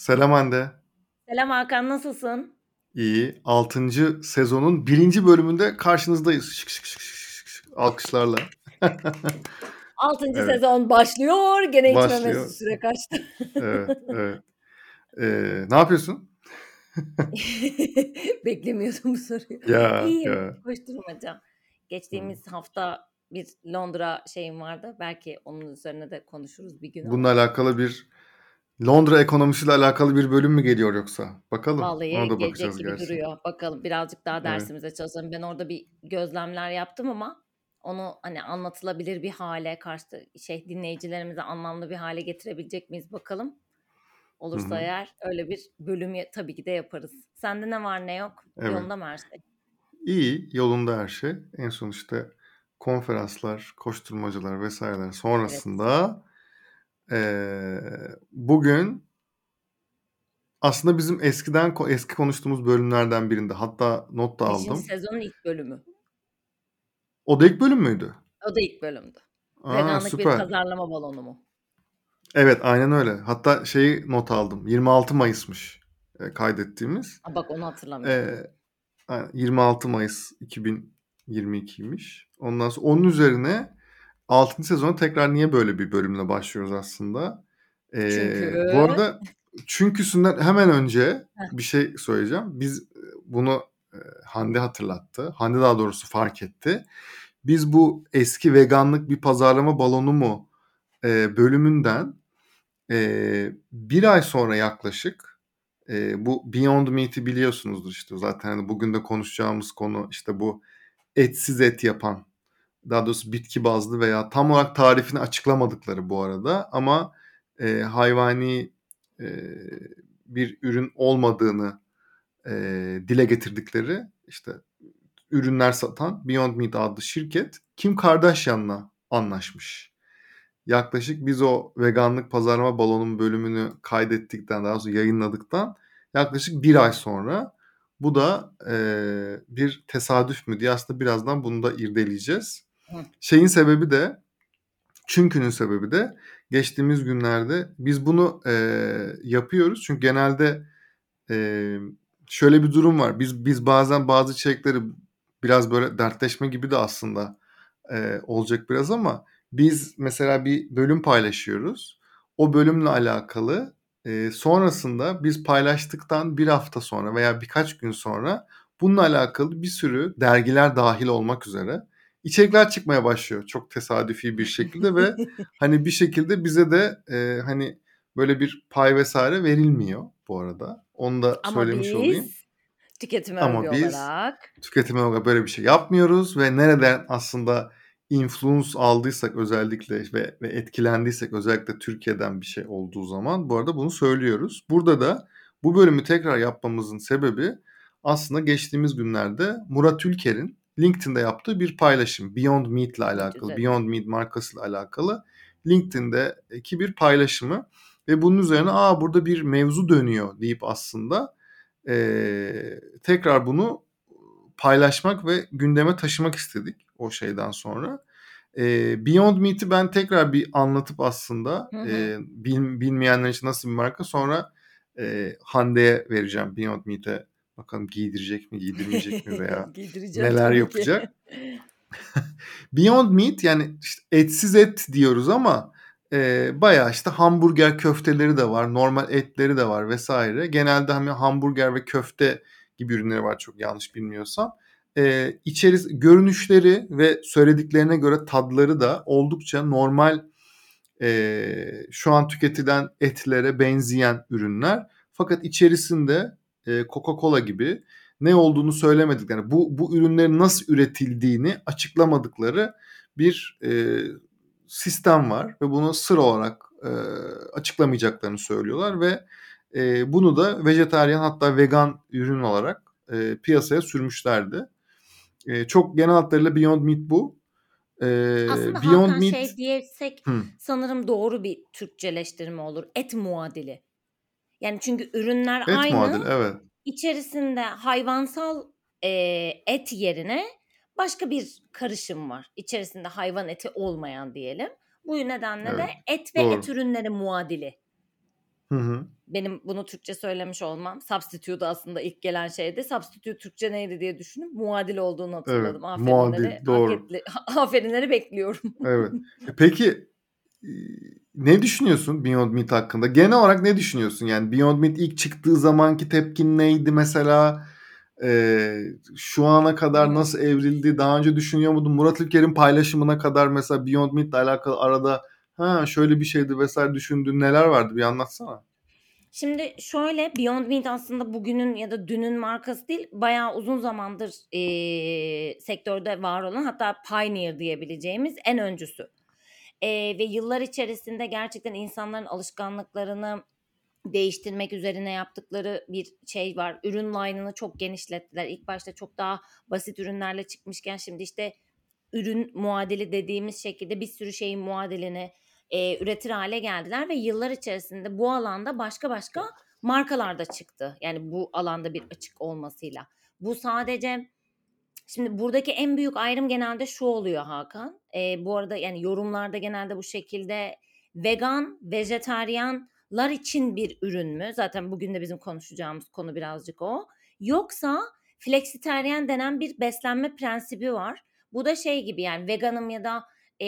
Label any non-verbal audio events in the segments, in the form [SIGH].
Selam Hande. Selam Hakan, nasılsın? İyi. 6. sezonun 1. bölümünde karşınızdayız. Şık şık şık şık şık. Alkışlarla. [LAUGHS] 6. Evet. sezon başlıyor. Gene Başlıyor. içmemesi süre kaçtı. Evet, evet. Ee, ne yapıyorsun? [LAUGHS] Beklemiyordum bu soruyu. Ya, İyiyim, ya. koşturmaca. Geçtiğimiz hafta bir Londra şeyim vardı. Belki onun üzerine de konuşuruz bir gün ama. Bununla alakalı bir Londra ekonomisiyle alakalı bir bölüm mü geliyor yoksa? Bakalım. Vallahi Ona da gelecek bakacağız gibi gerçi. duruyor. Bakalım birazcık daha Evet. dersimize çalışalım. Ben orada bir gözlemler yaptım ama onu hani anlatılabilir bir hale karşı şey dinleyicilerimize anlamlı bir hale getirebilecek miyiz bakalım. Hı Olursa hı. eğer öyle bir bölüm ya- tabii ki de yaparız. Sende ne var ne yok? Evet. Yolunda mı her şey? İyi, yolunda her şey. En son işte konferanslar, koşturmacalar vesaireler Evet. sonrasında eee, bugün aslında bizim eskiden eski konuştuğumuz bölümlerden birinde hatta not da Beşinci aldım. sezonun ilk bölümü. O da ilk bölüm müydü? O da ilk bölümdü. Aa Veganlık bir süper. pazarlama balonu mu? Evet aynen öyle. Hatta şeyi not aldım. 26 Mayıs'mış e, kaydettiğimiz. Aa, bak onu hatırlamıyorum. E, aynen, 26 Mayıs 2022'ymiş. Ondan sonra onun üzerine 6. sezona tekrar niye böyle bir bölümle başlıyoruz aslında? E, Çünkü bu arada çünküsünden hemen önce bir şey söyleyeceğim. Biz bunu Hande hatırlattı. Hande daha doğrusu fark etti. Biz bu eski veganlık bir pazarlama balonu mu e, bölümünden e, bir ay sonra yaklaşık e, bu Beyond Meat'i biliyorsunuzdur işte zaten hani bugün de konuşacağımız konu işte bu etsiz et yapan daha doğrusu bitki bazlı veya tam olarak tarifini açıklamadıkları bu arada ama e, hayvani e, bir ürün olmadığını e, dile getirdikleri işte ürünler satan Beyond Meat adlı şirket Kim Kardashian'la anlaşmış. Yaklaşık biz o veganlık pazarlama balonun bölümünü kaydettikten daha sonra yayınladıktan yaklaşık bir ay sonra bu da e, bir tesadüf mü diye aslında birazdan bunu da irdeleyeceğiz. Şeyin sebebi de Çünkü'nün sebebi de geçtiğimiz günlerde biz bunu e, yapıyoruz. Çünkü genelde e, şöyle bir durum var. Biz biz bazen bazı içerikleri biraz böyle dertleşme gibi de aslında e, olacak biraz ama biz mesela bir bölüm paylaşıyoruz. O bölümle alakalı e, sonrasında biz paylaştıktan bir hafta sonra veya birkaç gün sonra bununla alakalı bir sürü dergiler dahil olmak üzere içerikler çıkmaya başlıyor çok tesadüfi bir şekilde ve [LAUGHS] hani bir şekilde bize de e, hani böyle bir pay vesaire verilmiyor bu arada. Onu da Ama söylemiş olayım. biz tüketim Ama övgü biz olarak tüketime olarak böyle bir şey yapmıyoruz ve nereden aslında influence aldıysak özellikle ve, ve etkilendiysek özellikle Türkiye'den bir şey olduğu zaman bu arada bunu söylüyoruz. Burada da bu bölümü tekrar yapmamızın sebebi aslında geçtiğimiz günlerde Murat Ülker'in LinkedIn'de yaptığı bir paylaşım. Beyond Meat ile alakalı, üzerine. Beyond Meat markasıyla alakalı LinkedIn'deki bir paylaşımı ve bunun üzerine aa burada bir mevzu dönüyor deyip aslında eee, tekrar bunu paylaşmak ve gündeme taşımak istedik o şeyden sonra. Eee, Beyond Meat'i ben tekrar bir anlatıp aslında Hı hı. eee, bil- bilmeyenler için nasıl bir marka sonra eee, Hande'ye vereceğim Beyond Meat'e bakalım giydirecek mi giydirmeyecek mi veya [LAUGHS] neler yapacak. [LAUGHS] Beyond Meat yani işte etsiz et diyoruz ama e, bayağı işte hamburger köfteleri de var, normal etleri de var vesaire. Genelde hani hamburger ve köfte gibi ürünleri var çok yanlış bilmiyorsam. E, içeris görünüşleri ve söylediklerine göre tadları da oldukça normal e, şu an tüketilen etlere benzeyen ürünler. Fakat içerisinde e, Coca-Cola gibi ne olduğunu söylemedik. Yani bu, bu ürünlerin nasıl üretildiğini açıklamadıkları bir e, sistem var ve bunu sır olarak e, açıklamayacaklarını söylüyorlar ve e, bunu da vejetaryen hatta vegan ürün olarak e, piyasaya sürmüşlerdi. E, çok genel hatlarıyla Beyond Meat bu. E, Aslında Beyond Hakan Meat şey diyesek Hı, sanırım doğru bir Türkçeleştirme olur. Et muadili. Yani çünkü ürünler et aynı. muadili evet. İçerisinde hayvansal e, et yerine başka bir karışım var. İçerisinde hayvan eti olmayan diyelim. Bu nedenle de Evet. et ve Doğru. et ürünleri muadili Hı hı. benim bunu Türkçe söylemiş olmam. Substitute aslında ilk gelen şeydi. Substitute Türkçe neydi diye düşündüm. Muadil olduğunu hatırladım. Evet, Aferinleri, muadil, doğru. haketli- [LAUGHS] aferinleri bekliyorum. Evet. E Peki ne düşünüyorsun Beyond Meat hakkında? Genel olarak ne düşünüyorsun? Yani Beyond Meat ilk çıktığı zamanki tepkin neydi mesela? Ee, şu ana kadar hı. nasıl evrildi? Daha önce düşünüyor muydun? Murat İlker'in paylaşımına kadar mesela Beyond Meat'le alakalı arada ha şöyle bir şeydi vesaire düşündüğün neler vardı? Bir anlatsana. Şimdi şöyle Beyond Meat aslında bugünün ya da dünün markası değil bayağı uzun zamandır eee, sektörde var olan hatta pioneer diyebileceğimiz en öncüsü. Eee, ve yıllar içerisinde gerçekten insanların alışkanlıklarını değiştirmek üzerine yaptıkları bir şey var. Ürün line'ını çok genişlettiler. İlk başta çok daha basit ürünlerle çıkmışken şimdi işte ürün muadili dediğimiz şekilde bir sürü şeyin muadilini e, üretir hale geldiler ve yıllar içerisinde bu alanda başka başka markalar da çıktı. Yani bu alanda bir açık olmasıyla. Bu sadece şimdi buradaki en büyük ayrım genelde şu oluyor Hakan. E, bu arada yani yorumlarda genelde bu şekilde vegan, vejetaryenlar için bir ürün mü? Zaten bugün de bizim konuşacağımız konu birazcık o. Yoksa flexitaryen denen bir beslenme prensibi var. Bu da şey gibi yani veganım ya da e,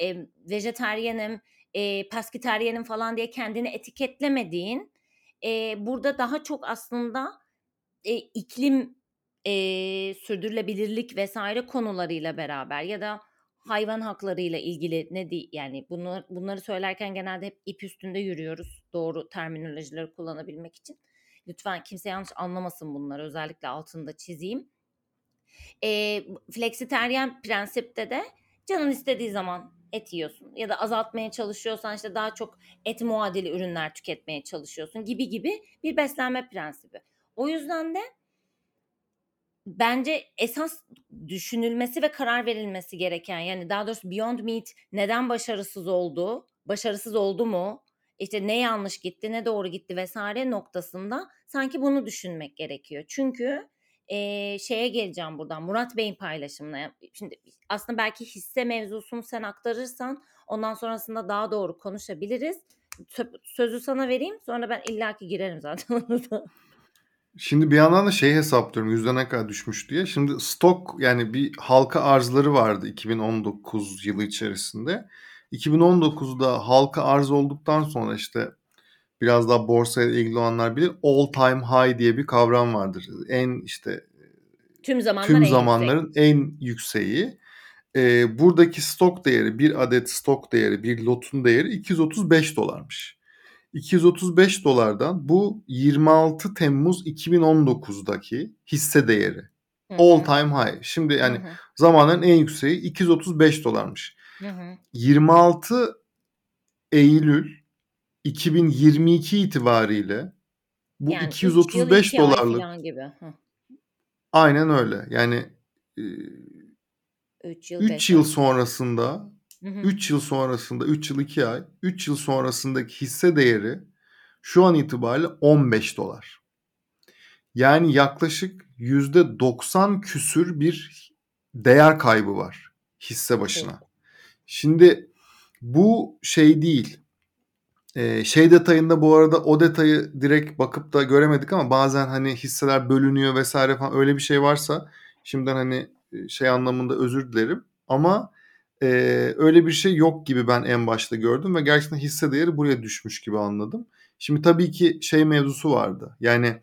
e, vejetaryenim, e, paskitaryenim falan diye kendini etiketlemediğin e, burada daha çok aslında e, iklim e, sürdürülebilirlik vesaire konularıyla beraber ya da hayvan haklarıyla ilgili ne di yani bunu bunları söylerken genelde hep ip üstünde yürüyoruz doğru terminolojileri kullanabilmek için. Lütfen kimse yanlış anlamasın bunları özellikle altında çizeyim. E, flexitaryen prensipte de canın istediği zaman et yiyorsun ya da azaltmaya çalışıyorsan işte daha çok et muadili ürünler tüketmeye çalışıyorsun gibi gibi bir beslenme prensibi. O yüzden de bence esas düşünülmesi ve karar verilmesi gereken yani daha doğrusu Beyond Meat neden başarısız oldu? Başarısız oldu mu? İşte ne yanlış gitti, ne doğru gitti vesaire noktasında sanki bunu düşünmek gerekiyor. Çünkü e, şeye geleceğim buradan Murat Bey'in paylaşımına. Şimdi aslında belki hisse mevzusunu sen aktarırsan ondan sonrasında daha doğru konuşabiliriz. Sözü sana vereyim sonra ben illaki girerim zaten. [LAUGHS] Şimdi bir yandan da şey hesaplıyorum yüzde ne kadar düşmüş diye. Şimdi stok yani bir halka arzları vardı 2019 yılı içerisinde. 2019'da halka arz olduktan sonra işte biraz daha borsaya ilgili olanlar bilir. All time high diye bir kavram vardır. En işte tüm, zamanlar tüm en zamanların yüksek. en yükseği. Ee, buradaki stok değeri bir adet stok değeri bir lotun değeri 235 dolarmış. 235 dolardan bu 26 Temmuz 2019'daki hisse değeri. Hı All time high. Şimdi yani Hı hı. zamanların en yükseği 235 dolarmış. Hı hı. 26 Eylül 2022 itibariyle bu Yani üç 235 yıl, iki ay dolarlık gibi. Hı. aynen öyle. Yani e, 3 yıl 3 beş yıl sonrasında Hı hı. 3 yıl sonrasında 3 yıl 2 ay 3 yıl sonrasındaki hisse değeri şu an itibariyle 15 dolar. Yani yaklaşık %90 küsür bir değer kaybı var hisse başına. Şimdi bu şey değil. Ee, şey detayında bu arada o detayı direkt bakıp da göremedik ama bazen hani hisseler bölünüyor vesaire falan öyle bir şey varsa şimdiden hani şey anlamında özür dilerim ama e, öyle bir şey yok gibi ben en başta gördüm ve gerçekten hisse değeri buraya düşmüş gibi anladım. Şimdi tabii ki şey mevzusu vardı. Yani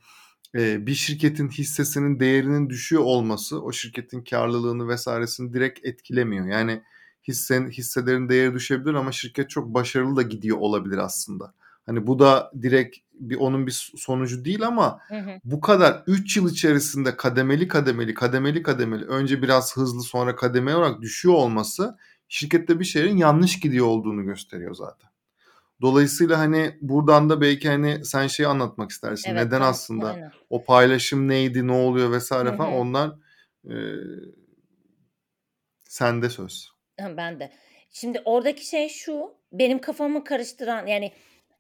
e, bir şirketin hissesinin değerinin düşüyor olması o şirketin karlılığını vesairesini direkt etkilemiyor. Yani hissen, hisselerin değeri düşebilir ama şirket çok başarılı da gidiyor olabilir aslında. Hani bu da direkt bir onun bir sonucu değil ama Hı hı. bu kadar 3 yıl içerisinde kademeli kademeli kademeli kademeli önce biraz hızlı sonra kademeli olarak düşüyor olması şirkette bir şeylerin yanlış gidiyor olduğunu gösteriyor zaten. Dolayısıyla hani buradan da belki hani sen şeyi anlatmak istersin. Evet, Neden tam- aslında aynen. o paylaşım neydi, ne oluyor vesaire falan onlar e, sende söz. Ben de. Şimdi oradaki şey şu, benim kafamı karıştıran yani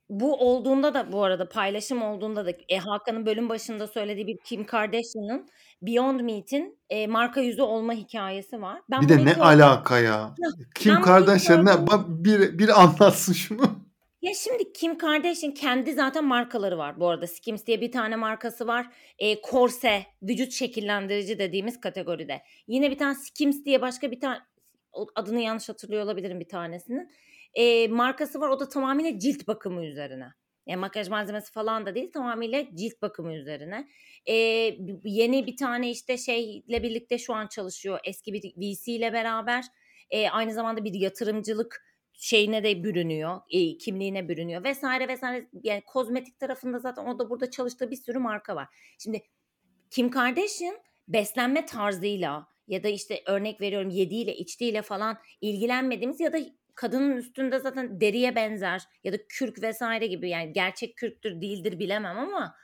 bu olduğunda da bu arada paylaşım olduğunda da e, Hakan'ın bölüm başında söylediği bir Kim Kardashian'ın Beyond Meat'in e, marka yüzü olma hikayesi var. Ben bir de bunu ne ilk gördüm- alaka [LAUGHS] ya? Kim ben bunu Kardashian ne? gördüm. Bak bir, bir anlatsın şunu. Ya şimdi Kim Kardashian kendi zaten markaları var bu arada. Skims diye bir tane markası var. E, korse, vücut şekillendirici dediğimiz kategoride. Yine bir tane Skims diye başka bir tane adını yanlış hatırlıyor olabilirim bir tanesinin. E, markası var o da tamamıyla cilt bakımı üzerine. Yani makyaj malzemesi falan da değil tamamıyla cilt bakımı üzerine. E, yeni bir tane işte şeyle birlikte şu an çalışıyor. Eski bir VC ile beraber. E, aynı zamanda bir yatırımcılık şeyine de bürünüyor, e, kimliğine bürünüyor vesaire vesaire. Yani kozmetik tarafında zaten o da burada çalıştığı bir sürü marka var. Şimdi Kim Kardashian beslenme tarzıyla ya da işte örnek veriyorum yediğiyle içtiğiyle falan ilgilenmediğimiz ya da kadının üstünde zaten deriye benzer ya da kürk vesaire gibi yani gerçek kürktür değildir bilemem ama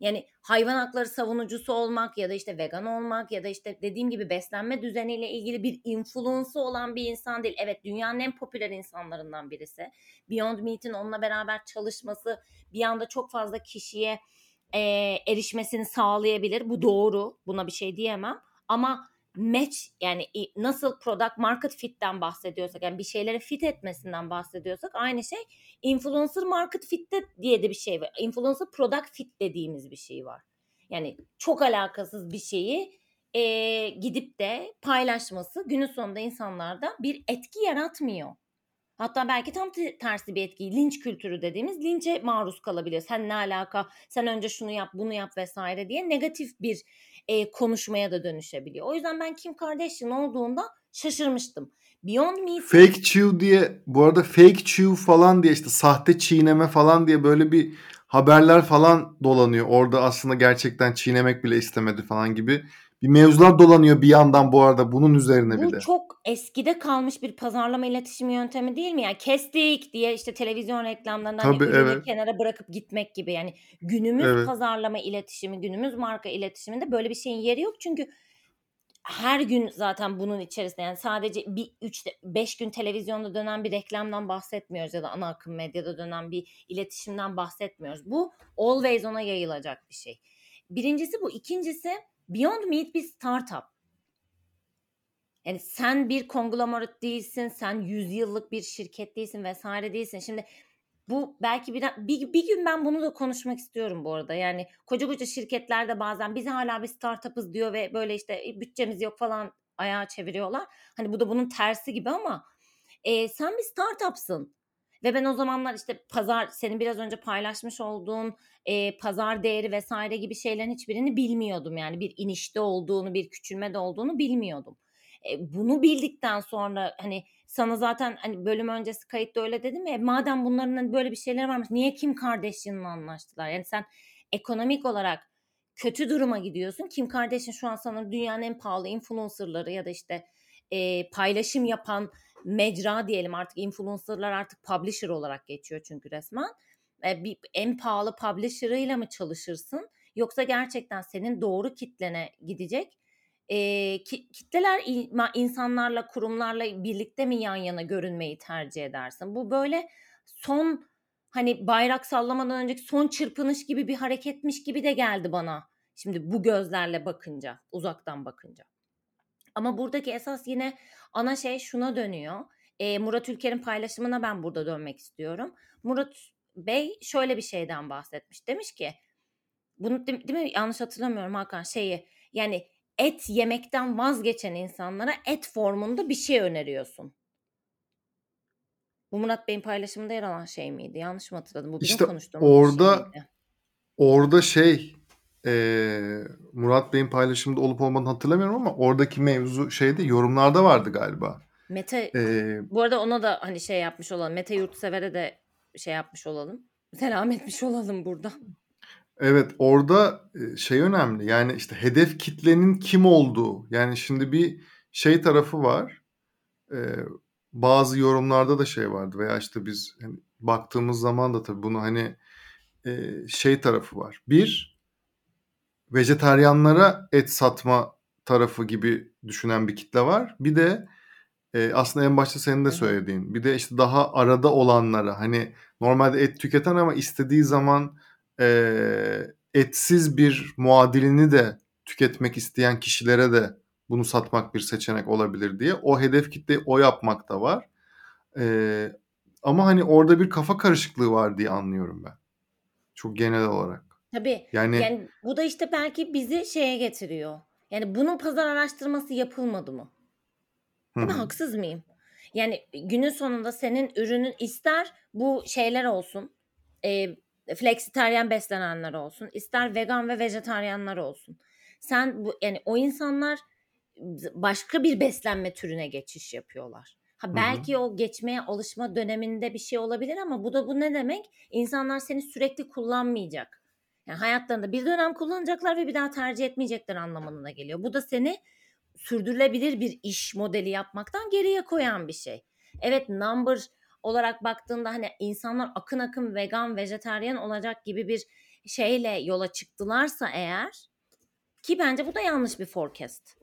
yani hayvan hakları savunucusu olmak ya da işte vegan olmak ya da işte dediğim gibi beslenme düzeniyle ilgili bir influence'ı olan bir insan değil. Evet dünyanın en popüler insanlarından birisi. Beyond Meat'in onunla beraber çalışması bir anda çok fazla kişiye e, erişmesini sağlayabilir. Bu doğru. Buna bir şey diyemem. Ama match yani nasıl product market fit'ten bahsediyorsak yani bir şeyleri fit etmesinden bahsediyorsak aynı şey influencer market fit'te diye de bir şey var. Influencer product fit dediğimiz bir şey var. Yani çok alakasız bir şeyi e, gidip de paylaşması günün sonunda insanlarda bir etki yaratmıyor. Hatta belki tam tersi bir etki. Linç kültürü dediğimiz linçe maruz kalabiliyor. Sen ne alaka? Sen önce şunu yap, bunu yap vesaire diye negatif bir e, konuşmaya da dönüşebiliyor. O yüzden ben Kim Kardashian olduğunda şaşırmıştım. Beyond Meat Fake chew diye bu arada fake chew falan diye işte sahte çiğneme falan diye böyle bir haberler falan dolanıyor. Orada aslında gerçekten çiğnemek bile istemedi falan gibi bir mevzular dolanıyor bir yandan bu arada bunun üzerine bu bile. Bu çok eskide kalmış bir pazarlama iletişim yöntemi değil mi? Yani kestik diye işte televizyon reklamlarından hani evet. kenara bırakıp gitmek gibi. Yani günümüz Evet. pazarlama iletişimi, günümüz marka iletişiminde böyle bir şeyin yeri yok. Çünkü her gün zaten bunun içerisinde yani sadece bir 3 5 gün televizyonda dönen bir reklamdan bahsetmiyoruz ya da ana akım medyada dönen bir iletişimden bahsetmiyoruz. Bu always ona yayılacak bir şey. Birincisi bu. İkincisi Beyond Meat bir startup. Yani sen bir konglomerat değilsin, sen yüzyıllık bir şirket değilsin vesaire değilsin. Şimdi bu belki bir, bir, bir gün ben bunu da konuşmak istiyorum bu arada. Yani koca koca şirketlerde bazen biz hala bir startup'ız diyor ve böyle işte e, bütçemiz yok falan ayağa çeviriyorlar. Hani bu da bunun tersi gibi ama e, sen bir startup'sın. Ve ben o zamanlar işte pazar senin biraz önce paylaşmış olduğun e, pazar değeri vesaire gibi şeylerin hiçbirini bilmiyordum. Yani bir inişte olduğunu, bir küçülmede olduğunu bilmiyordum. E, bunu bildikten sonra hani sana zaten hani bölüm öncesi kayıtta öyle dedim ya madem bunların hani böyle bir şeyler varmış niye Kim Kardashian'la anlaştılar? Yani sen ekonomik olarak kötü duruma gidiyorsun. Kim Kardashian şu an sanırım dünyanın en pahalı influencerları ya da işte e, paylaşım yapan mecra diyelim artık influencerlar artık publisher olarak geçiyor çünkü resmen. E, bir, en pahalı publisher'ıyla mı çalışırsın yoksa gerçekten senin doğru kitlene gidecek e, ki, kitleler insanlarla kurumlarla birlikte mi yan yana görünmeyi tercih edersin? Bu böyle son hani bayrak sallamadan önceki son çırpınış gibi bir hareketmiş gibi de geldi bana. Şimdi bu gözlerle bakınca, uzaktan bakınca. Ama buradaki esas yine ana şey şuna dönüyor. E, Murat Ülker'in paylaşımına ben burada dönmek istiyorum. Murat Bey şöyle bir şeyden bahsetmiş. Demiş ki bunu değil, değil mi yanlış hatırlamıyorum Hakan şeyi yani et yemekten vazgeçen insanlara et formunda bir şey öneriyorsun. Bu Murat Bey'in paylaşımında yer alan şey miydi? Yanlış mı hatırladım? Bu bizim işte konuştuğumuz orada şey miydi? orada şey e, Murat Bey'in paylaşımında olup olmadığını hatırlamıyorum ama oradaki mevzu şeyde yorumlarda vardı galiba. Mete Ee, bu arada ona da hani şey yapmış olalım. Mete Yurtsever'e de şey yapmış olalım. [LAUGHS] Selam etmiş olalım burada. Evet orada şey önemli yani işte hedef kitlenin kim olduğu yani şimdi bir şey tarafı var ee, bazı yorumlarda da şey vardı veya işte biz hani baktığımız zaman da tabii bunu hani e, şey tarafı var bir vejeteryanlara et satma tarafı gibi düşünen bir kitle var bir de e, aslında en başta senin de söylediğin bir de işte daha arada olanlara hani normalde et tüketen ama istediği zaman e, etsiz bir muadilini de tüketmek isteyen kişilere de bunu satmak bir seçenek olabilir diye o hedef kitleyi o yapmak da var. E, Ama hani orada bir kafa karışıklığı var diye anlıyorum ben. Çok genel olarak. Tabii. Yani, Yani bu da işte belki bizi şeye getiriyor. Yani bunun pazar araştırması yapılmadı mı? hı Değil mi? hı. Haksız mıyım? Yani günün sonunda senin ürünün ister bu şeyler olsun. E, flexitaryen beslenenler olsun. ister vegan ve vejetaryenler olsun. Sen bu yani o insanlar başka bir beslenme türüne geçiş yapıyorlar. Ha Hı hı. belki o geçmeye alışma döneminde bir şey olabilir ama bu da bu ne demek? İnsanlar seni sürekli kullanmayacak. Yani hayatlarında bir dönem kullanacaklar ve bir daha tercih etmeyecekler anlamına geliyor. Bu da seni sürdürülebilir bir iş modeli yapmaktan geriye koyan bir şey. Evet number olarak baktığında hani insanlar akın akın vegan, vejeteryan olacak gibi bir şeyle yola çıktılarsa eğer ki bence bu da yanlış bir forecast.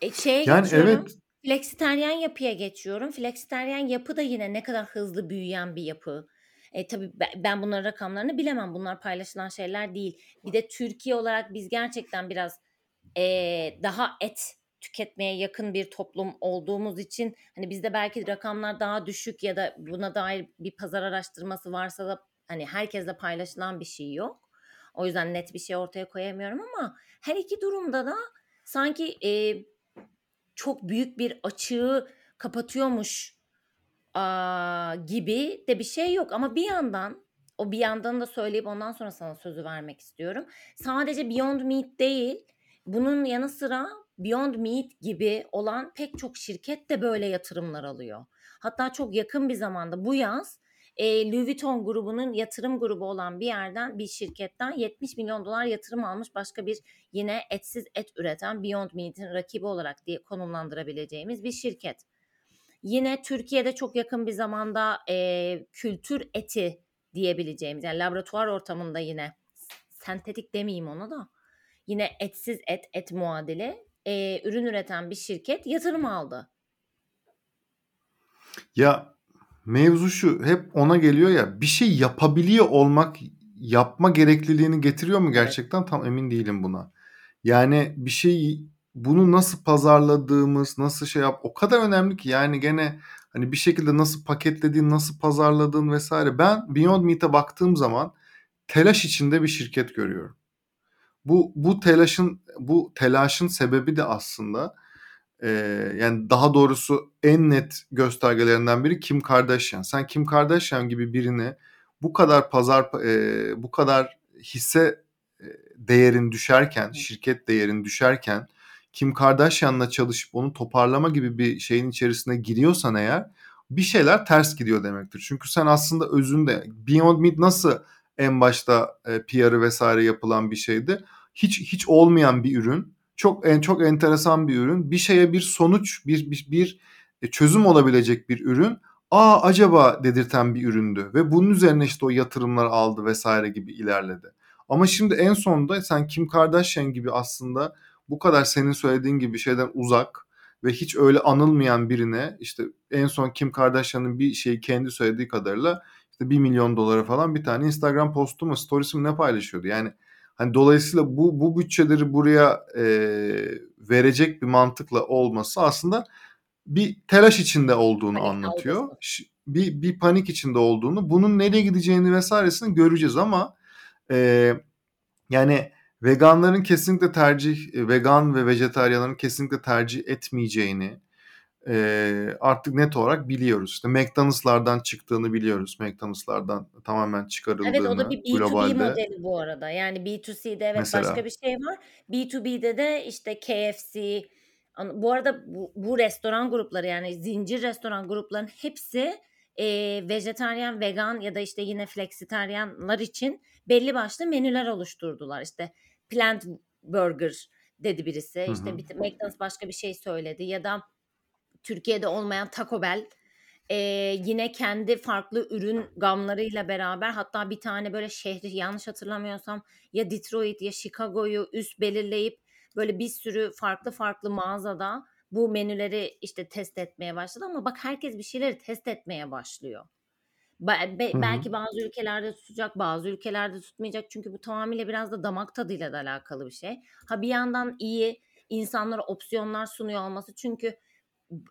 E, şeye Yani geçiyorum. evet. Flexitaryen yapıya geçiyorum. Flexitaryen yapı da yine ne kadar hızlı büyüyen bir yapı. E, tabii ben bunların rakamlarını bilemem. Bunlar paylaşılan şeyler değil. Bir de Türkiye olarak biz gerçekten biraz e, daha et tüketmeye yakın bir toplum olduğumuz için hani bizde belki rakamlar daha düşük ya da buna dair bir pazar araştırması varsa da hani herkesle paylaşılan bir şey yok. O yüzden net bir şey ortaya koyamıyorum ama her iki durumda da sanki e, çok büyük bir açığı kapatıyormuş gibi de bir şey yok. Ama bir yandan o bir yandan da söyleyip ondan sonra sana sözü vermek istiyorum. Sadece Beyond Meat değil bunun yanı sıra Beyond Meat gibi olan pek çok şirket de böyle yatırımlar alıyor. Hatta çok yakın bir zamanda bu yaz e, Louis Vuitton grubunun yatırım grubu olan bir yerden bir şirketten 70 milyon dolar yatırım almış başka bir yine etsiz et üreten Beyond Meat'in rakibi olarak diye konumlandırabileceğimiz bir şirket. Yine Türkiye'de çok yakın bir zamanda e, kültür eti diyebileceğimiz yani laboratuvar ortamında yine sentetik demeyeyim ona da yine etsiz et et muadili e, ürün üreten bir şirket yatırım aldı. Ya mevzu şu hep ona geliyor ya bir şey yapabiliyor olmak yapma gerekliliğini getiriyor mu gerçekten tam emin değilim buna. Yani bir şey bunu nasıl pazarladığımız, nasıl şey yap o kadar önemli ki yani gene hani bir şekilde nasıl paketlediğin, nasıl pazarladığın vesaire. Ben Beyond Meat'e baktığım zaman telaş içinde bir şirket görüyorum. Bu bu telaşın bu telaşın sebebi de aslında e, yani daha doğrusu en net göstergelerinden biri Kim Kardashian. Sen Kim Kardashian gibi birini bu kadar pazar e, bu kadar hisse değerin düşerken, şirket değerin düşerken Kim Kardashian'la çalışıp onu toparlama gibi bir şeyin içerisine giriyorsan eğer bir şeyler ters gidiyor demektir. Çünkü sen aslında özünde Beyond Meat nasıl en başta e, PR'ı vesaire yapılan bir şeydi. Hiç hiç olmayan bir ürün. Çok en çok enteresan bir ürün. Bir şeye bir sonuç, bir bir, bir çözüm olabilecek bir ürün. Aa acaba dedirten bir üründü ve bunun üzerine işte o yatırımlar aldı vesaire gibi ilerledi. Ama şimdi en sonunda sen Kim Kardashian gibi aslında bu kadar senin söylediğin gibi şeyden uzak ve hiç öyle anılmayan birine işte en son Kim Kardashian'ın bir şeyi kendi söylediği kadarıyla işte 1 milyon dolara falan bir tane Instagram postu mu storiesi mi ne paylaşıyordu. Yani hani dolayısıyla bu bu bütçeleri buraya e, verecek bir mantıkla olması aslında bir telaş içinde olduğunu panik anlatıyor. Algısı. Bir bir panik içinde olduğunu, bunun nereye gideceğini vesairesini göreceğiz ama e, yani veganların kesinlikle tercih, vegan ve vejetaryenlerin kesinlikle tercih etmeyeceğini e, artık net olarak biliyoruz. İşte McDonald's'lardan çıktığını biliyoruz. McDonald's'lardan tamamen çıkarıldığını Evet o da bir B2B globalde. modeli bu arada. Yani B2C'de evet Mesela. başka bir şey var. B2B'de de işte KFC, bu arada bu, bu restoran grupları yani zincir restoran grupların hepsi e, vejetaryen, vegan ya da işte yine flexitaryenlar için belli başlı menüler oluşturdular. İşte plant burger dedi birisi. Hı İşte bir, McDonald's başka bir şey söyledi ya da Türkiye'de olmayan Taco Bell e, yine kendi farklı ürün gamlarıyla beraber hatta bir tane böyle şehri yanlış hatırlamıyorsam ya Detroit ya Chicago'yu üst belirleyip böyle bir sürü farklı farklı mağazada bu menüleri işte test etmeye başladı ama bak herkes bir şeyleri test etmeye başlıyor. Be- be- belki bazı ülkelerde tutacak, bazı ülkelerde tutmayacak. Çünkü bu tamamıyla biraz da damak tadıyla da alakalı bir şey. Ha bir yandan iyi insanlara opsiyonlar sunuyor olması. Çünkü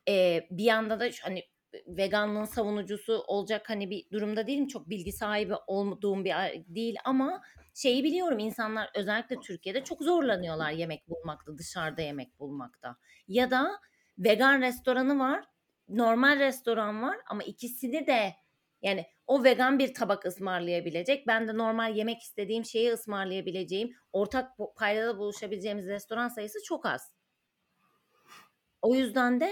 e, bir yanda da hani veganlığın savunucusu olacak hani bir durumda değilim. Çok bilgi sahibi olduğum bir değil ama şeyi biliyorum insanlar özellikle Türkiye'de çok zorlanıyorlar yemek bulmakta, dışarıda yemek bulmakta. Ya da vegan restoranı var, normal restoran var ama ikisini de yani o vegan bir tabak ısmarlayabilecek, ben de normal yemek istediğim şeyi ısmarlayabileceğim, ortak paydada buluşabileceğimiz restoran sayısı çok az. O yüzden de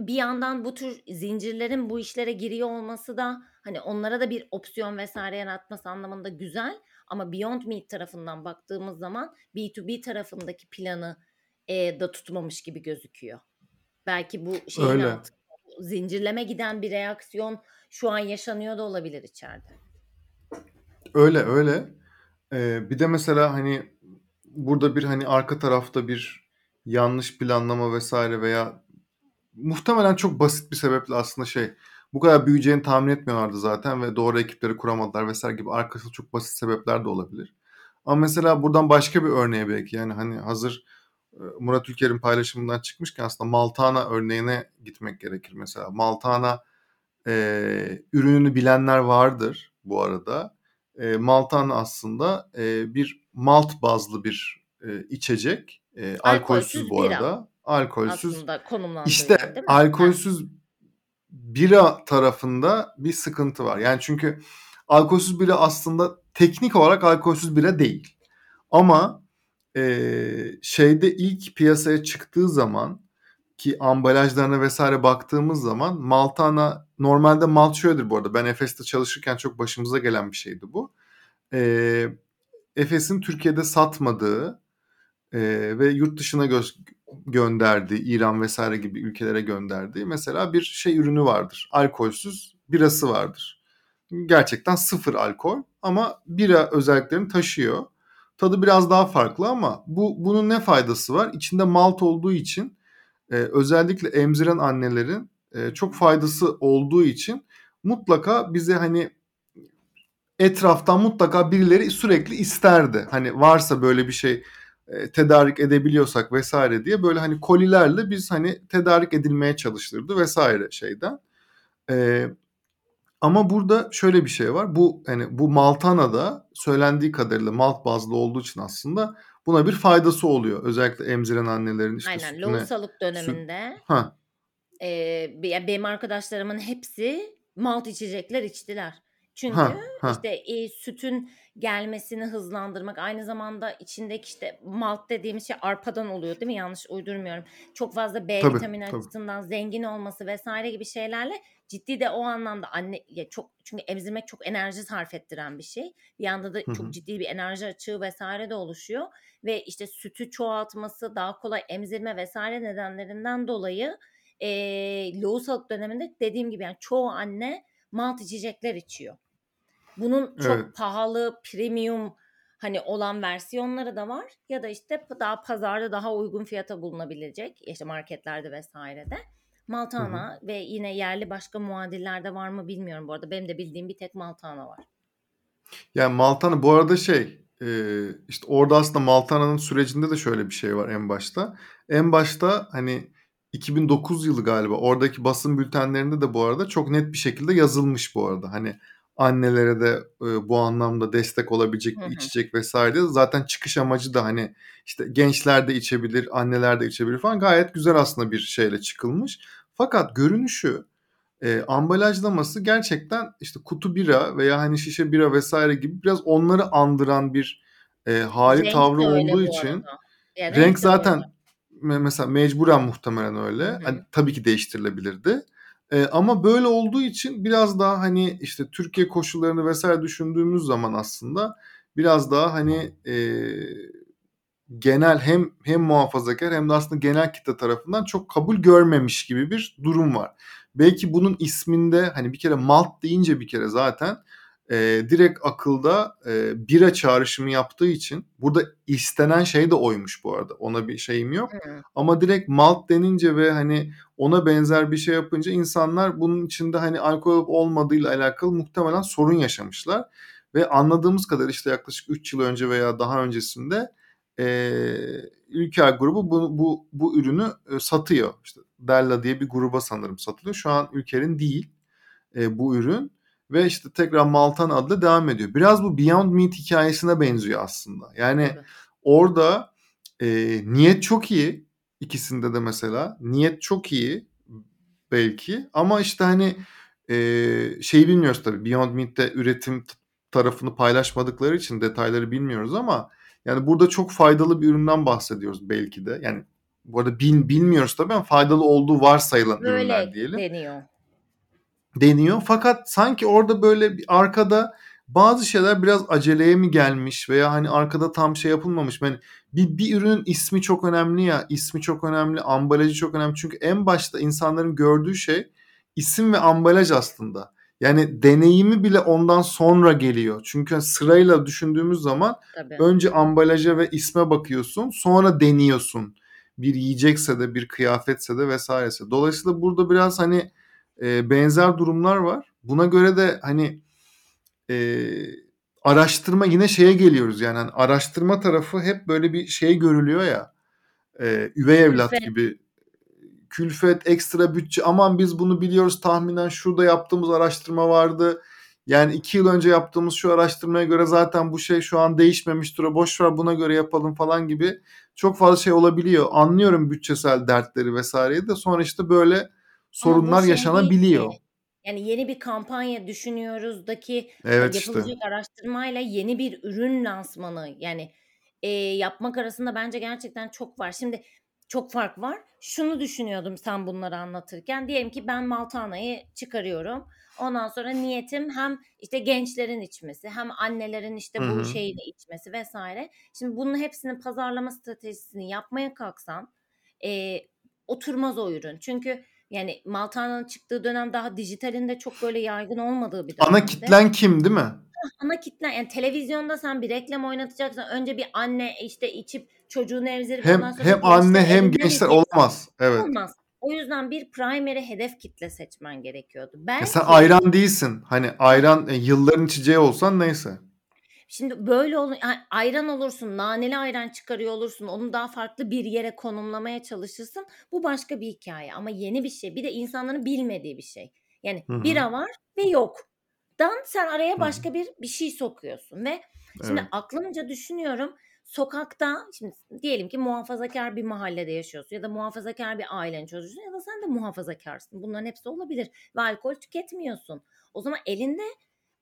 bir yandan bu tür zincirlerin bu işlere giriyor olması da hani onlara da bir opsiyon vesaire yaratması anlamında güzel ama Beyond Meat tarafından baktığımız zaman B2B tarafındaki planı e, da tutmamış gibi gözüküyor. Belki bu şeyin Öyle. altında zincirleme giden bir reaksiyon şu an yaşanıyor da olabilir içeride. Öyle öyle. Ee, bir de mesela hani burada bir hani arka tarafta bir yanlış planlama vesaire veya muhtemelen çok basit bir sebeple aslında şey bu kadar büyüyeceğini tahmin etmiyorlardı zaten ve doğru ekipleri kuramadılar vesaire gibi arkasında çok basit sebepler de olabilir. Ama mesela buradan başka bir örneğe belki yani hani hazır e, Murat Ülker'in paylaşımından çıkmışken aslında Maltana örneğine gitmek gerekir mesela. Maltana e, ürününü bilenler vardır bu arada. E, Maltana aslında e, bir malt bazlı bir e, içecek. E, alkolsüz, alkolsüz bu bira. arada. Alkolsüz. Aslında İşte değil mi? alkolsüz bira tarafında bir sıkıntı var. Yani çünkü alkolsüz bira aslında teknik olarak alkolsüz bira değil. Ama e, şeyde ilk piyasaya çıktığı zaman ki ambalajlarına vesaire baktığımız zaman Maltana normalde malt şöyledir bu arada. Ben Efes'te çalışırken çok başımıza gelen bir şeydi bu. E, Efes'in Türkiye'de satmadığı e, ve yurt dışına gö- gönderdiği, İran vesaire gibi ülkelere gönderdiği mesela bir şey ürünü vardır. Alkolsüz birası vardır. Gerçekten sıfır alkol ama bira özelliklerini taşıyor. Tadı biraz daha farklı ama bu bunun ne faydası var? İçinde malt olduğu için e, özellikle emziren annelerin e, çok faydası olduğu için mutlaka bize hani etraftan mutlaka birileri sürekli isterdi. Hani varsa böyle bir şey e, tedarik edebiliyorsak vesaire diye böyle hani kolilerle biz hani tedarik edilmeye çalıştırdı vesaire şeyden. E, ama burada şöyle bir şey var. Bu hani bu Maltana'da söylendiği kadarıyla malt bazlı olduğu için aslında buna bir faydası oluyor. Özellikle emziren annelerin işte Aynen sütüne. lohusalık döneminde. Süt, ha. E, benim arkadaşlarımın hepsi malt içecekler içtiler. Çünkü ha, ha. işte e, sütün gelmesini hızlandırmak aynı zamanda içindeki işte malt dediğimiz şey arpadan oluyor değil mi? Yanlış uydurmuyorum. Çok fazla B tabii, vitamini tabii. açısından zengin olması vesaire gibi şeylerle ciddi de o anlamda anne ya çok çünkü emzirmek çok enerji sarf ettiren bir şey. Bir yanda da Hı-hı. çok ciddi bir enerji açığı vesaire de oluşuyor ve işte sütü çoğaltması, daha kolay emzirme vesaire nedenlerinden dolayı e, lohusalık döneminde dediğim gibi yani çoğu anne malt içecekler içiyor. Bunun çok evet. pahalı, premium hani olan versiyonları da var ya da işte daha pazarda daha uygun fiyata bulunabilecek işte marketlerde vesairede. Maltana hı hı. ve yine yerli başka muadillerde var mı bilmiyorum bu arada. Benim de bildiğim bir tek Maltana var. Yani Maltana bu arada şey işte orada aslında Maltana'nın sürecinde de şöyle bir şey var en başta. En başta hani 2009 yılı galiba oradaki basın bültenlerinde de bu arada çok net bir şekilde yazılmış bu arada. Hani annelere de e, bu anlamda destek olabilecek bir içecek vesaire. Zaten çıkış amacı da hani işte gençler de içebilir, anneler de içebilir falan gayet güzel aslında bir şeyle çıkılmış. Fakat görünüşü e, ambalajlaması gerçekten işte kutu bira veya hani şişe bira vesaire gibi biraz onları andıran bir e, hali renk tavrı olduğu için renk, renk zaten öyle. mesela mecburen muhtemelen öyle. Hani, tabii ki değiştirilebilirdi. E, ama böyle olduğu için biraz daha hani işte Türkiye koşullarını vesaire düşündüğümüz zaman aslında biraz daha hani e, genel hem hem muhafazakar hem de aslında genel kitle tarafından çok kabul görmemiş gibi bir durum var. Belki bunun isminde hani bir kere malt deyince bir kere zaten e, direkt akılda e, bira çağrışımı yaptığı için burada istenen şey de oymuş bu arada. Ona bir şeyim yok. Hı. Ama direkt malt denince ve hani ona benzer bir şey yapınca insanlar bunun içinde hani alkol olmadığıyla alakalı muhtemelen sorun yaşamışlar. Ve anladığımız kadar işte yaklaşık 3 yıl önce veya daha öncesinde e, Ülker grubu bu, bu, bu ürünü e, satıyor. İşte Della diye bir gruba sanırım satılıyor. Şu an Ülker'in değil e, bu ürün ve işte tekrar Maltan adlı devam ediyor. Biraz bu Beyond Meat hikayesine benziyor aslında. Yani Tabii. orada e, niyet çok iyi ikisinde de mesela. Niyet çok iyi belki ama işte hani e, şeyi bilmiyoruz tabii. Beyond Meat'te üretim tarafını paylaşmadıkları için detayları bilmiyoruz ama yani burada çok faydalı bir üründen bahsediyoruz belki de. Yani bu arada bil, bilmiyoruz tabii ama faydalı olduğu varsayılan Böyle ürünler diyelim. deniyor. Deniyor. Fakat sanki orada böyle bir arkada bazı şeyler biraz aceleye mi gelmiş veya hani arkada tam şey yapılmamış. Yani bir, bir ürünün ismi çok önemli ya. ismi çok önemli, ambalajı çok önemli. Çünkü en başta insanların gördüğü şey isim ve ambalaj aslında. Yani deneyimi bile ondan sonra geliyor. Çünkü sırayla düşündüğümüz zaman Tabii. önce ambalaja ve isme bakıyorsun, sonra deniyorsun. Bir yiyecekse de, bir kıyafetse de vesairese. Dolayısıyla burada biraz hani e, benzer durumlar var. Buna göre de hani e, araştırma yine şeye geliyoruz yani hani araştırma tarafı hep böyle bir şey görülüyor ya e, üvey evlat Külfet. gibi külfet ekstra bütçe. Aman biz bunu biliyoruz. Tahminen şurada yaptığımız araştırma vardı. Yani iki yıl önce yaptığımız şu araştırmaya göre zaten bu şey şu an değişmemiştir. O boş ver buna göre yapalım falan gibi çok fazla şey olabiliyor. Anlıyorum bütçesel dertleri vesaireyi de. Sonra işte böyle sorunlar şey yaşanabiliyor. Yani yeni bir kampanya düşünüyoruzdaki Evet işte. yapılacak araştırmayla yeni bir ürün lansmanı. Yani e, yapmak arasında bence gerçekten çok var. Şimdi çok fark var. Şunu düşünüyordum sen bunları anlatırken. Diyelim ki ben Maltana'yı çıkarıyorum. Ondan sonra niyetim hem işte gençlerin içmesi hem annelerin işte bu şeyini içmesi vesaire. Şimdi bunun hepsinin pazarlama stratejisini yapmaya kalksan e, oturmaz o ürün. Çünkü yani Maltana'nın çıktığı dönem daha dijitalinde çok böyle yaygın olmadığı bir Ana dönemdi. kitlen kim değil mi? Ana kitlen yani televizyonda sen bir reklam oynatacaksan önce bir anne işte içip çocuğunu emzirip ondan Hem sonra hem anne hem gençler olamaz. Evet. Olmaz. O yüzden bir primary hedef kitle seçmen gerekiyordu. Ya sen Belki ayran değilsin. Hani ayran e, yılların içeceği olsan neyse. Şimdi böyle olur, yani ayran olursun, naneli ayran çıkarıyor olursun, onu daha farklı bir yere konumlamaya çalışırsın. Bu başka bir hikaye ama yeni bir şey. Bir de insanların bilmediği bir şey. Yani Hı hı. bira var ve yok. Dan sen araya başka bir bir şey sokuyorsun ve şimdi Evet. aklımca düşünüyorum sokakta şimdi diyelim ki muhafazakar bir mahallede yaşıyorsun ya da muhafazakar bir ailenin çocuğusun ya da sen de muhafazakarsın. Bunların hepsi olabilir ve alkol tüketmiyorsun. O zaman elinde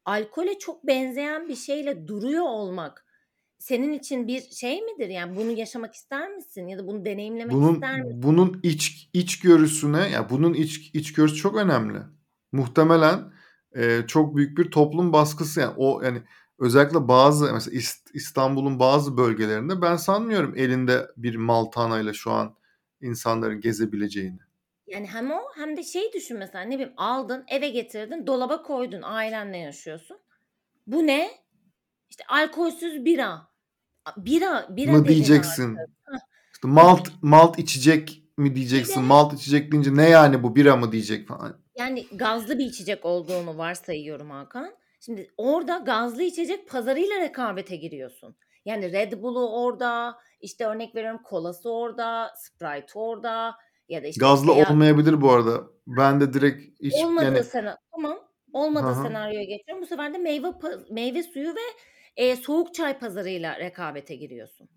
alkole çok benzeyen bir şeyle duruyor olmak senin için bir şey midir? Yani bunu yaşamak ister misin ya da bunu deneyimlemek Bunun ister misin? bunun iç içgörüsüne ya bunun iç içgörüsü çok önemli. Muhtemelen e, çok büyük bir toplum baskısı yani o yani özellikle bazı mesela İst- İstanbul'un bazı bölgelerinde ben sanmıyorum elinde bir maltanayla şu an insanların gezebileceğini. Yani hem o hem de şey düşün mesela ne bileyim aldın eve getirdin dolaba koydun ailenle yaşıyorsun. Bu ne? İşte alkolsüz bira. Bira bira Mı diyeceksin? İşte malt malt içecek mi diyeceksin? Malt içecek deyince ne yani bu bira mı diyecek falan. Yani gazlı bir içecek olduğunu varsayıyorum Hakan. Şimdi orada gazlı içecek pazarıyla rekabete giriyorsun. Yani Red Bull'u orada, işte örnek veriyorum kolası orada, Sprite orada ya da işte Gazlı veya olmayabilir bu arada. Ben de direkt hiç olmadığı yani sena tamam. Olmadığı hı. senaryoya geçiyorum. Bu sefer de meyve meyve suyu ve e, soğuk çay pazarıyla rekabete giriyorsun.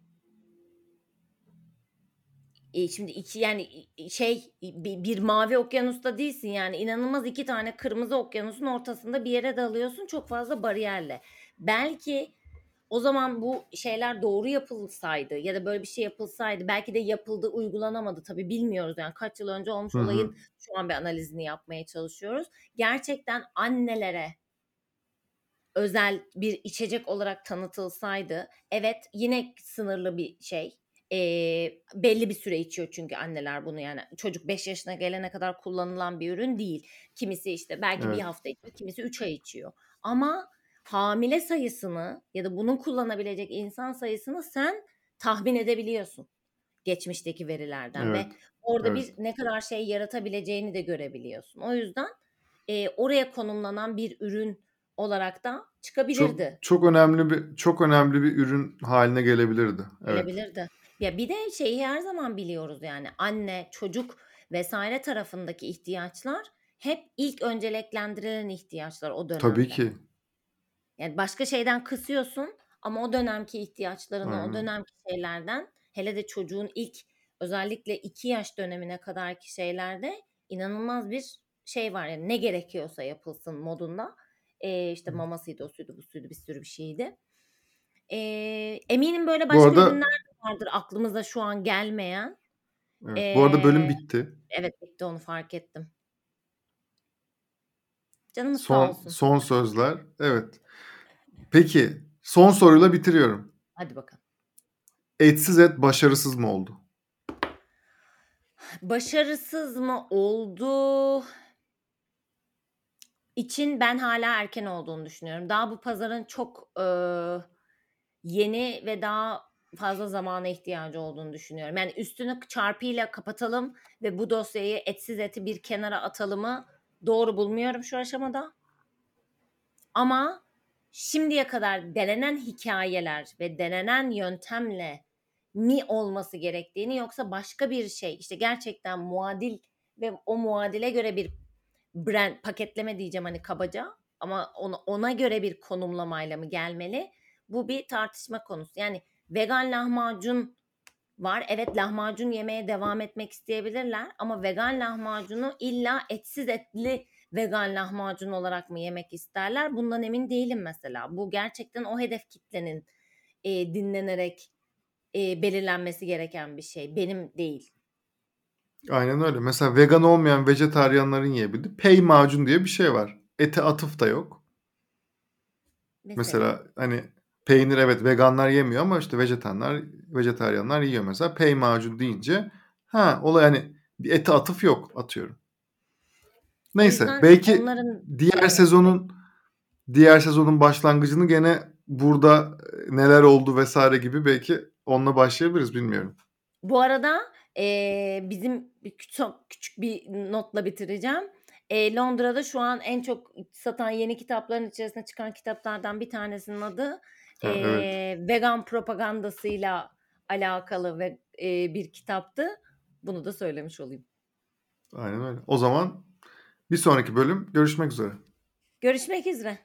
E, şimdi iki yani şey bir, bir mavi okyanusta değilsin yani inanılmaz iki tane kırmızı okyanusun ortasında bir yere dalıyorsun çok fazla bariyerle. Belki o zaman bu şeyler doğru yapılsaydı ya da böyle bir şey yapılsaydı belki de yapıldı uygulanamadı tabii bilmiyoruz yani kaç yıl önce olmuş Hı hı. olayın şu an bir analizini yapmaya çalışıyoruz. Gerçekten annelere özel bir içecek olarak tanıtılsaydı evet yine sınırlı bir şey Ee, belli bir süre içiyor çünkü anneler bunu yani çocuk 5 yaşına gelene kadar kullanılan bir ürün değil. Kimisi işte belki Evet. bir hafta içiyor, kimisi 3 ay içiyor. Ama hamile sayısını ya da bunun kullanabilecek insan sayısını sen tahmin edebiliyorsun geçmişteki verilerden ve Evet. orada Evet. bir ne kadar şey yaratabileceğini de görebiliyorsun. O yüzden e, oraya konumlanan bir ürün olarak da Çok çıkabilirdi. çok önemli bir çok önemli bir ürün haline gelebilirdi. Evet. Gelebilirdi. Ya bir de şeyi her zaman biliyoruz yani anne, çocuk vesaire tarafındaki ihtiyaçlar hep ilk önceleklendirilen ihtiyaçlar o dönemde. Tabii ki. Yani başka şeyden kısıyorsun ama o dönemki ihtiyaçlarını, o Aynen. dönemki şeylerden hele de çocuğun ilk özellikle 2 yaş dönemine kadarki şeylerde inanılmaz bir şey var. Yani ne gerekiyorsa yapılsın modunda. Eee, işte mamasıydı, o suydu, bu suydu, bir sürü bir şeydi. Eee, eminim böyle Bu başka arada ürünler vardır aklımıza şu an gelmeyen. Evet. Bu arada bölüm bitti. Evet, bitti onu fark ettim. Canımız sağ Son olsun. son sözler. Evet. Peki, son soruyla bitiriyorum. Hadi bakalım. Etsiz et başarısız mı oldu? Başarısız mı oldu? için ben hâlâ erken olduğunu düşünüyorum. Daha bu pazarın çok, ııı, yeni ve daha fazla zamana ihtiyacı olduğunu düşünüyorum. Yani üstünü çarpıyla kapatalım ve bu dosyayı etsiz eti bir kenara atalımı doğru bulmuyorum şu aşamada. Ama şimdiye kadar denenen hikâyeler ve denenen yöntemle mi olması gerektiğini yoksa başka bir şey, işte gerçekten muadil ve o muadile göre bir brand paketleme diyeceğim hani kabaca ama ona ona göre bir konumlamayla mı gelmeli? Bu bir tartışma konusu. Yani vegan lahmacun var. Evet, lahmacun yemeye devam etmek isteyebilirler ama vegan lahmacunu illa etsiz etli vegan lahmacun olarak mı yemek isterler? Bundan emin değilim mesela. Bu gerçekten o hedef kitlenin, eee, dinlenerek, eee, belirlenmesi gereken bir şey. Benim değil. Aynen öyle. Mesela vegan olmayan vejetaryenlerin yiyebildiği pey macun diye bir şey var. Ete atıf da yok. Mesela? Mesela hani peynir evet veganlar yemiyor ama işte vejetaryenler vejetaryenler yiyor mesela. Pey macun deyince ha olay hani bir ete atıf yok atıyorum. Neyse yüzden belki onların diğer sezonun diğer sezonun başlangıcını gene burada neler oldu vesaire gibi belki onunla başlayabiliriz bilmiyorum. Bu arada, eee, bizim bir çok küçük bir notla bitireceğim. Eee, Londra'da şu an en çok satan yeni kitapların içerisine çıkan kitaplardan bir tanesinin adı, Ha, evet. eee, vegan propagandasıyla alakalı ve, eee, bir kitaptı. Bunu da söylemiş olayım. Aynen öyle. O zaman bir sonraki bölüm görüşmek üzere. Görüşmek üzere.